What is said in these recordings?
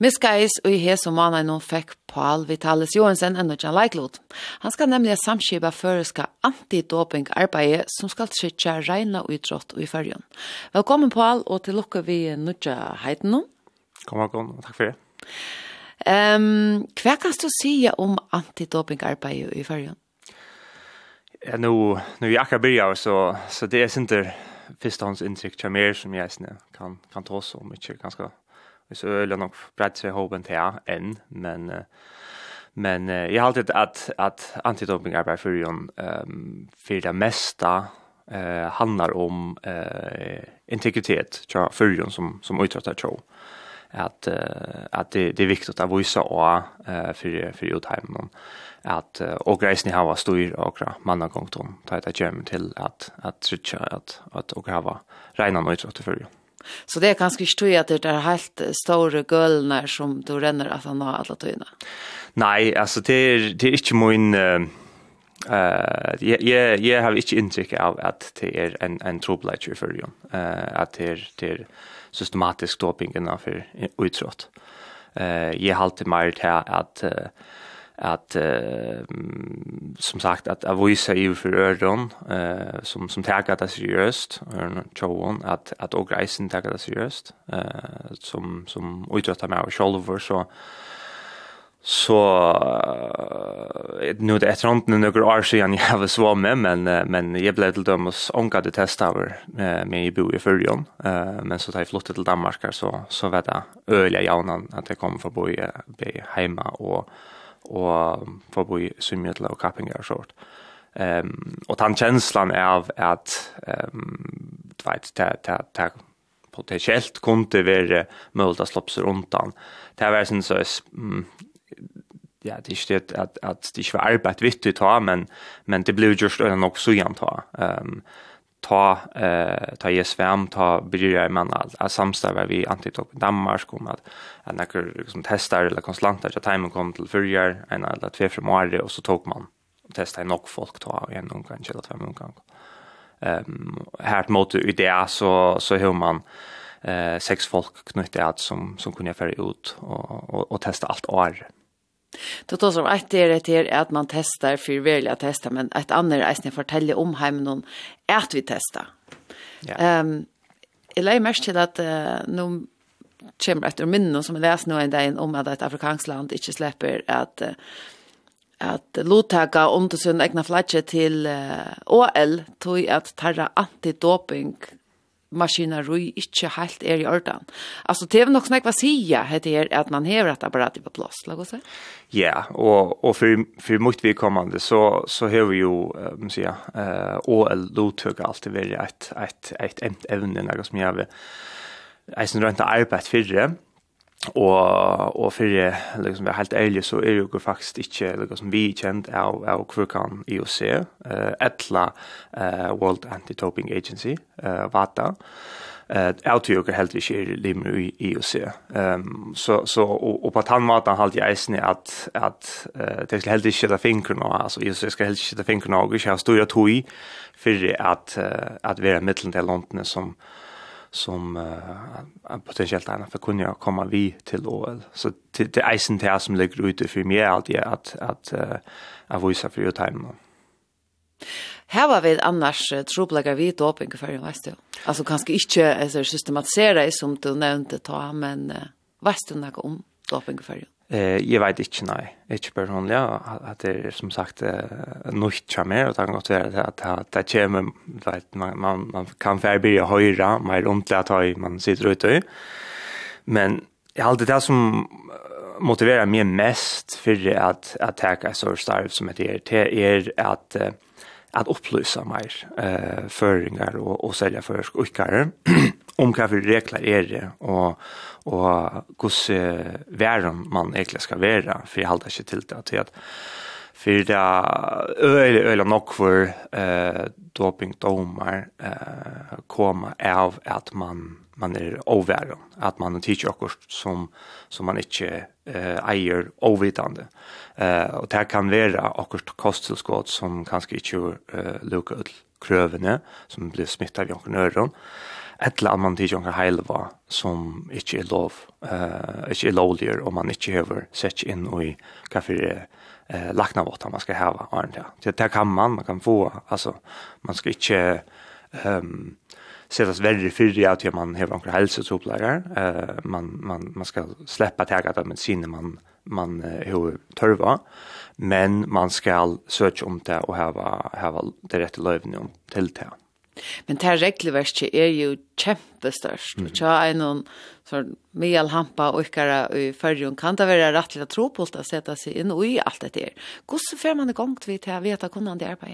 Miskais og i hese og mannen nå fikk Paul Vitalis Johansen en nødjan leiklod. Han skal nemlig samskipa føreska antidoping-arbeid som skal trytja reina utrått og i fyrjon. Velkommen Paul, og til lukka vi nødja heiten nå. Kom igjen, takk for det. Um, hva kan du si om antidoping-arbeid i fyrjon? Ja, nå, nå er jeg akkurat byrja, så, så det er sinter førstehåndsinntrykk til mer som jeg kan, kan ta oss om, ikke ganske så öl nog brett sig hoben till än men men jag har alltid att att antidoping är för ju ehm för det mesta eh handlar om eh integritet tror jag som som utsätter show att att det det är viktigt att visa och för för utheimen att och grejs ni har stor och manna gång tom ta ett gem till att att trycka att att och ha rena nöjt för det Så det är kanske ikke tog att det är helt stora gølene som du renner at han har alla tøyna. Nej, alltså det är, det er inte min... Uh, jeg, jeg, jag har inte inntrykk av att det er en, en trobladger för dig. Uh, att det är, det er systematisk doping innenfor utrådt. Uh, jag har alltid mer til att... Uh, at uh, som sagt at jag visar ju för öron eh, som som tar det seriöst och tjoan att att och grejen tar det seriöst eh, som som utrötta med av själva så så uh, nu det är inte den år sedan jag har så med men uh, men jag blev till dem och ångade testa över uh, med i bo i förrjon uh, men så tar jag flyttat till Danmark så så vet jag öliga jaunan att jag kom för bo i, hemma och og forbi symmetla og kappingar og sånt. Um, og den känslan är att ehm um, vet det, det, ta ta potentiellt være mulig å att seg rundt den. Det var sånn så mm, ja, det er ikke det at, at det ikke var arbet vittigt ta men men det blev just nok så igjen ta. Um, ta eh ta ge svärm ta bryr jag man all att samstäva vi antitok Danmark om att att några liksom testar eller konsulenter att time kom till förjar en eller två från och så tog man testa nog folk ta en någon kanske eller två någon. Ehm här mot idé så så hur man eh sex folk knytte att som som kunde föra ut och och, och testa allt år. Det tar som ett är det är att man testar för välja testa men ett annat är att fortälla om hemmen någon att vi testar. Ja. Ehm eller är mest till att uh, nu kommer efter minnen som jag läste nu en dag om att ett afrikanskt land inte släpper att uh, att lottaka under sin egna flagge till uh, OL tog att tarra antidoping maskineri ikke helt er i orden. Altså, det er nok snakk hva sier, heter det, at man hever et apparat på plass, la oss si. Ja, og, og for, for mot vedkommende så, så har vi jo, um, sier, uh, OL Lotøk alltid vært et, et, et, et evne, noe som jeg har synes rønt arbeid for det, og og fyrir liksom er helt ærlig så er jo faktisk ikke liksom vi kjent av av Krukan IOC eh uh, etla eh uh, World Anti Doping Agency eh uh, vata eh autoyoga helt ikke skjer limmer i IOC. Ehm um, så så och, og på han måten halt jeg isne att att uh, det ska helt inte sätta nå alltså IOC ska helt inte sätta nå och jag står store tog i at att at være mitten til London som som uh, potentiellt gärna för kunna komma vi till OL. Så det, det är eisen till som ligger ute för mig alltid att, att, uh, att visa för ju tajmen. Här var vi annars tropläggar vi doping för en västu. Alltså kanske inte alltså, systematisera som du nämnde ta, men uh, västu något om doping för en. Eh, jag vet inte nej. Inte personligen att det är som sagt nytt charmer och han gott vara att att det kommer vet man man, man kan förbättra höra mer ont att ha man sitter ute. Men jag hade det som motiverar mig mest för att att ta så starv som det är det är att att upplysa mer eh föringar och och sälja för skickare om hva for regler er det, og, og hvordan væren man egentlig skal være, for jeg holder ikke til det, til at for det er øyla nok for eh, dopingdomar eh, kommer av at man man är overværen, att man teacher också som som man inte eh eier ovitande. Eh og det kan vara också kosttilskott som kanske inte eh lukker ut krövene som blir smittade av jonkonören. ett att man teacher jonka helva som inte er lov eh inte er lovligare og man inte över sätts in och i kaffe eh lackna vart man ska häva arnt. Det där kan man man kan få alltså man ska inte ehm um, sättas verre för att man har några hälsosoplägar eh man man man ska släppa taget av medicin man man hur törva men man ska söka om det och ha ha det rätta löven om till det. Men det här regelverket är ju kämpestörst. Mm. Så jag är någon sån med hampa och ikkara i förrjun kan det vara rätt att tro på att sätta sig in och i allt det där. Hur får man igång till att veta kunnande på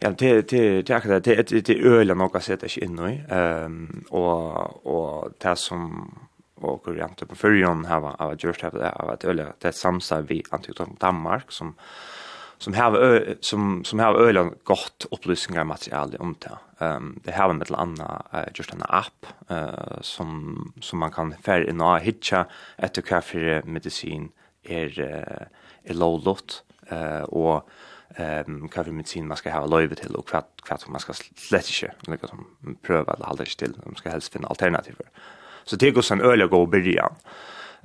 Ja, det det det är det det det ölen något sätt sig in i. Ehm och och det som och kurjant på förjon här var av just have det av att ölen det samsar vi antagligen Danmark som som har som som har ölen gott upplysningar material om det. Ehm det har en liten annan just en app eh som som man kan färd in och hitcha efter kaffe medicin är är lowlot eh och ehm kaffe med sin man ska ha löve till och kvart kvart man ska slett inte lika som pröva eller hålla sig till man ska helst finna alternativ. Så det går sen öliga gå börja.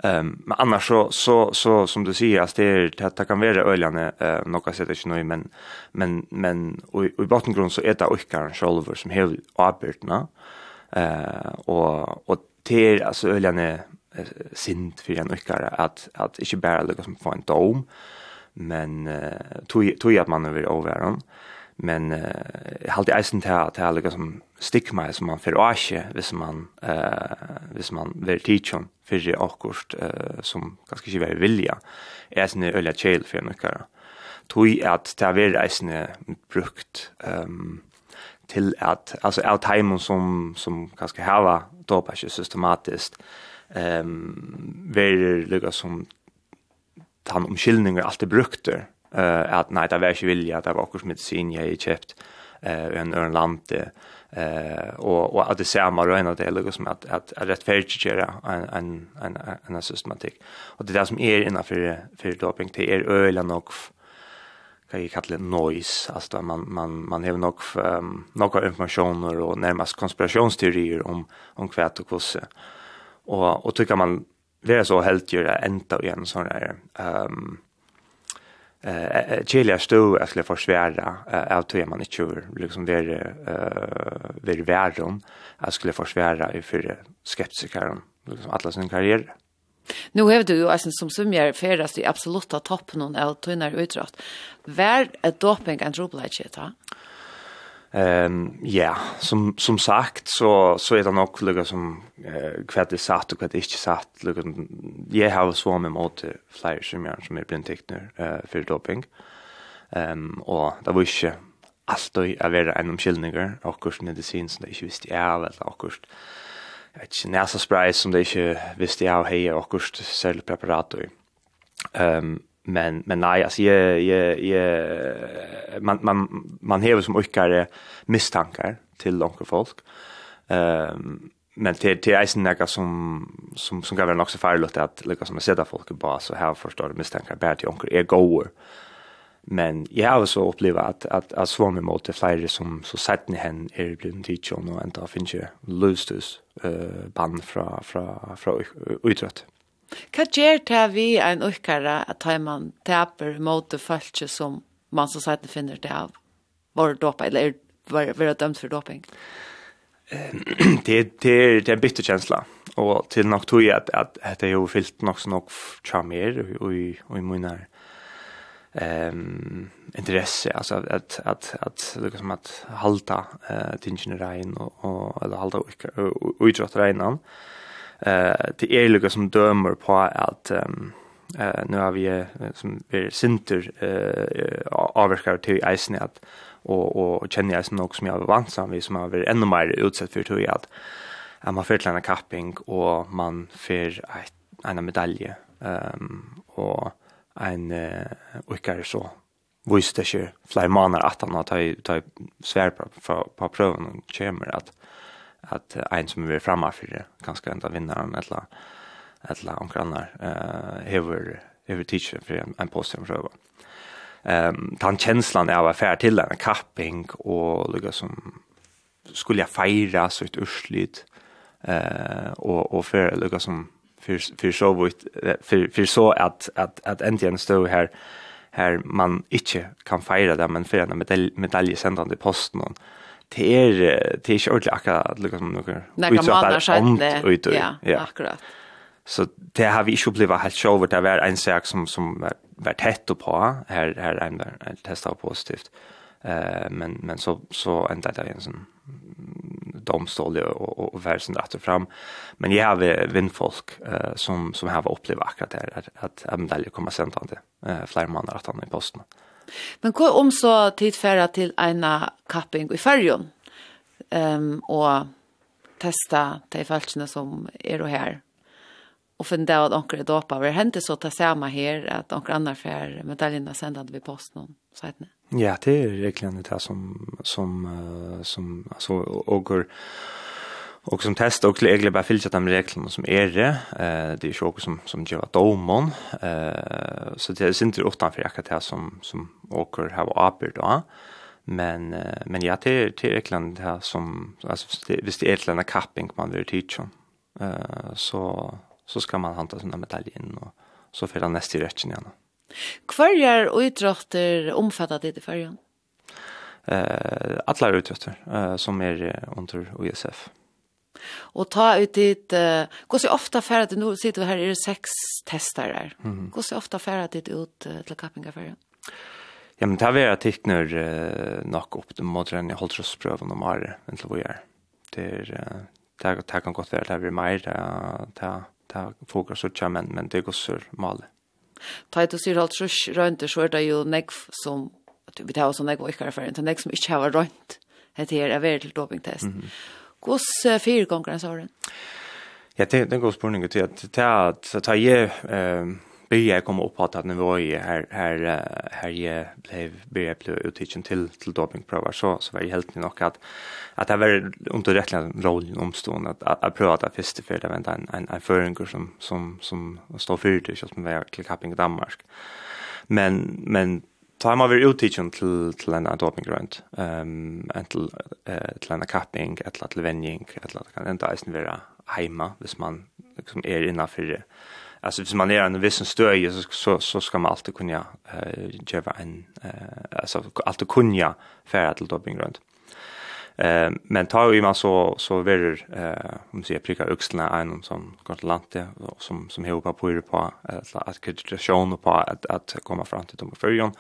Ehm men annars så så så som du säger att det är det kan vara öljande eh något sätt inte nu men men men och i bottengrund så är det orkar själva som har arbetarna. Eh och och det är alltså öljande synd för en ökare att att inte bara lika som få en dom men uh, tog at man över över dem men uh, jag hade eisen till att jag liksom stigma som man för asje hvis man eh hvis man vill teach för det akkurst eh som kanske inte vill vilja. Är sen öliga chill för några tog att det är eisen brukt ehm um, till att alltså all timon som som kanske hava dopa systematiskt ehm um, vill lukka som han omkyldninger alltid brukte, uh, at nei, det var ikke vilja, det var akkurat medicin jeg har kjøpt uh, en øren land, uh, og, og at det ser man røyne det, liksom, at, at, at rettferdiggjøre en, en, en, en systematikk. Og det er det som er innenfor for doping, det er øyla nok, kan jag kalla noise alltså man man man har nog um, några informationer och närmast konspirationsteorier om om kvätt och kosse. Och och tycker man vera så helt gör det ända igen sån där ehm eh chilla stå att skulle försvära av två man inte tror liksom det är eh det värden att skulle försvära i för skeptiker liksom alla sin karriär. Nu har du ju alltså som sumjer färdast i absoluta toppen av tunnar utdrag. Vär ett doping and trouble shit. Ehm ja, som som sagt så så är det nog lugga som eh kvärt det satt och kvärt inte satt lugga jag har så med mot flyer som jag som är blind tekniker eh för doping. Ehm och det var ju allt och är vara en omskillningar och kurs medicin som det inte visste jag eller och kurs ett näsa spray som det inte visste jag hej och kurs cellpreparat preparat. Ehm men men nej alltså jag jag jag man man man har som olika misstankar till långa folk. Ehm um, men till till isen där som som som kan vara också farligt att lika som att sätta folk på så här förstår misstankar bär till onkel är goer. Men jag har så upplevt att att att svår med mot flera som så sett ni hen är blivit teacher och ända finns ju lustus eh band från från från utrött. Hva gjør det vi en ukkere at man taper mot det følelse som man som sagt finner det av? Var det eller var, var det dømt for doping? det, det, er, det er en bitter kjensla, og til nok tog jeg at, at, at det er jo fyllt nok så nok fra mer, og, og, i min her um, interesse, altså at, at, at, liksom at halta uh, tingene rein og, og, eller halta uidrott regnan, eh det är lika som dömer på att um, eh nu har vi som är center eh avskar till isnät och och känner jag som också som jag vansam vi som har varit ännu mer utsatt för tror jag att att man får en kapping och man får en medalje ehm och en eh så. Visst det ju månader att han har tagit svär på på pröven och kommer att at ein som vil framme for det kanske inte vinnaren eller eller någon annan eh hever, hever teacher for en, en post som. Ehm um, tan känslan av affär till en kapping och lugga som skulle jag fira så ett urslit eh och och för lugga som för för så vitt för för så att att att äntligen stå här här man inte kan fira det men för en medalj medalj sändande posten det er, det er ikke ordentlig akkurat lukket som noen utsatt er ånd ut. Ja, ja, akkurat. Så det har vi ikke opplevd helt sjov, det var en sak som, som var, var tett på, her, her en var testet positivt. Uh, men, men så, så enda det en sånn domstol og, og, og världen rätt och fram. Men jag har vinnfolk uh, som, som har upplevt akkurat det här, att, att Amdalje kommer sent an det uh, flera månader att han i posten. Mm. Men hva om så tidfæra til eina kapping i färgen um, og testa de falskene som er og her og finn det at anker er dopa. Det hendte så til samme her at anker annar fær medaljene sendet vi posten om Ja, det er egentlig det som, som, som altså, og, og Och som test och egentligen bara fyllt de reglerna som är det. Eh det är ju som som gör att domon eh så det är inte utan för jacka det som som åker här och apper då. Men men jag till till Ekland här som alltså visst det är Ekland kapping man vill tycha. Eh så så ska man hanta sina medaljer och så för den nästa rätten igen. Kvarjar och idrotter omfattar det i färjan. Eh alla idrotter eh som är under USF. Og ta ut dit, uh, går så ofta färre att nu sitter vi her, er det seks tester testare. Mm. Går så ofta färre att dit ut uh, till Kappingaffären? Ja, men det har här tikkner uh, nok opp til måten jeg holdt oss prøve noe mer enn til vi er. Det er, uh, det, här, det här kan gott vara det här blir mer, det här, det här, det här fogar men, men det går så mal. Ta ut sier alt trus rönt, så er det jo nekv som, vi tar også en og ikke er ferdig, det er nekv som ikke har rönt. Det här är väldigt dopingtest. Mm -hmm. Gås fire ganger enn såren? Ja, det er en god spørning til at det er at ta er jeg byrja jeg komme opp på at nivå i her, her, her jeg ble, byrja jeg ble uttidsen til, til dopingprøver, så, så var jeg helt nok at, at det var under rettelig rollen omstående at, at jeg prøvde at jeg første før det var en, en, en føringer som, som, som stod fyrt, ikke som var til Kapping i Danmark men men tar man vi utitchen till till en adopting grant. Ehm um, till eh till en kapping, ett lat venjing, ett lat kan inte ens vara hemma, hvis man liksom är inne för Alltså hvis man är en viss stöj så så så ska man alltid kunna eh uh, göra en eh uh, alltså alltid kunna färra till doping grant. Eh men tar ju man så så ver eh om se pricka öxlarna en som kort landet som som hopar på det på att kreditation på att att komma fram till dem förjon.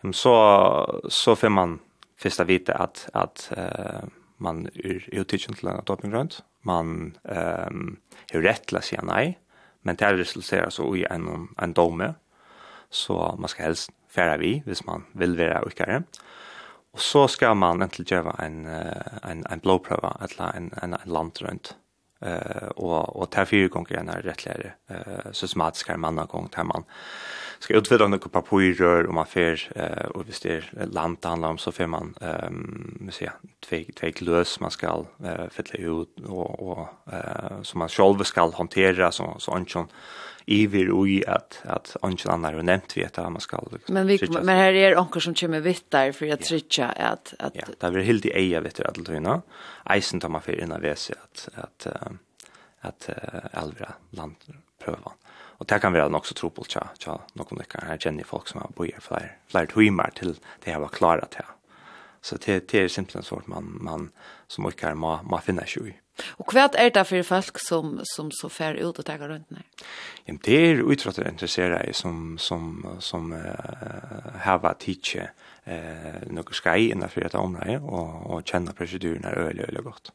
Men så så får man första vita att att eh man är utitchen till att topping runt. Man ehm hur rätt la sig nej. Men det resulterar så i en en dome. Så man ska helst färra vi, hvis man vill vara ukare. Eh Og så skal man egentlig gjøre en, en, en blåprøve, eller en, en, en land rundt. Uh, og, og til fire ganger er det rettligere uh, systematisk her mann gang til man skal utvidde noen papirer og man får, uh, og hvis det er land det handler om, så får man um, se, tveg, tveg lös man skal uh, fylle ut og, og uh, som man selv skal håndtere, så, så ikke iver ui att att ongen annar har nämnt vet att man ska liksom, men, vi, men här är onker som kommer vitt för att trycka trytja att att ja, det är helt i eja vet du at tøyna eisen tar man för innan vese att att att at elvra land prövan. Og det kan være nok så på tja tja noen lykker. Her kjenner folk som har bojer flere, flere timer til det her var klare til Så det, det er simpelthen sånt man, man som orkar må, må finne seg i. Og hva er det for folk som, som så fer ut og tar rundt ned? Ja, det er utfattet interessere i som, som, som uh, har vært tidsje uh, noe skai innenfor dette området og, og kjenne prosedurene øyelig, øyelig godt.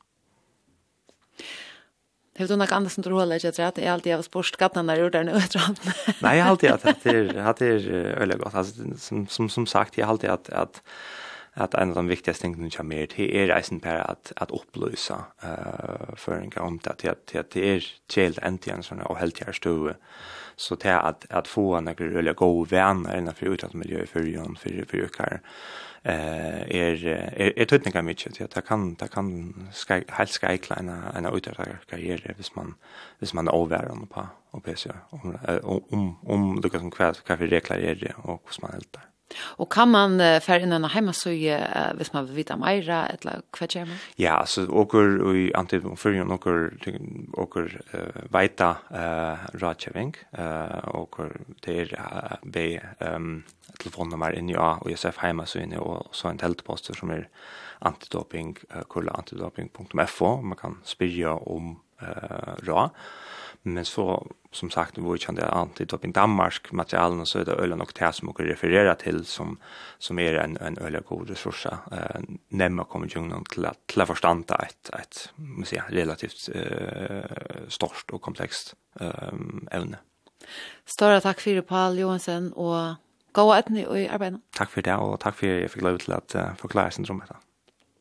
Hur du något annat som du håller ikke tror att jag alltid har sport gattna när jag där nu jeg tror. Nej, jag har alltid att det er, att det er öle godt. Altså, som som som sagt jeg har alltid att at at en av de viktigaste tingene som mer til er reisen på at, at upplysa uh, for en gang om det, til at, til at det er är chill en sånn og helt här stå så til at, at få en rulliga goda vänner innan för utåt miljö för Jon för för ökar eh är är är tutningar mycket att jag kan ta kan ska helt ska kleina en utåt karriär hvis man hvis man är över på och PC om om om det kan kvar kaffe regler är det och hur man helt där Och kan man uh, för innan hemma så ju uh, vis man vill vita mer, eller vad gör man? Ja, så åker i antingen för ju några åker uh, vita eh Rajavink eh åker till uh, B ehm um, telefonnummer in ja och Josef hemma så inne och så en tältpost som är antidoping uh, kulla antidoping.fo man kan spyrja om eh rå. Men så som sagt vi kände det alltid upp i Danmark materialen så är det ölen och tär som och referera till som som är en en ölen god resurs eh nämma konventionen till att till förstå ett ett måste säga relativt eh stort och komplext ehm ämne. Stora tack för Paul Johansen och gå att ni i arbetet. Tack för det och tack för att jag fick lov till att förklara syndromet.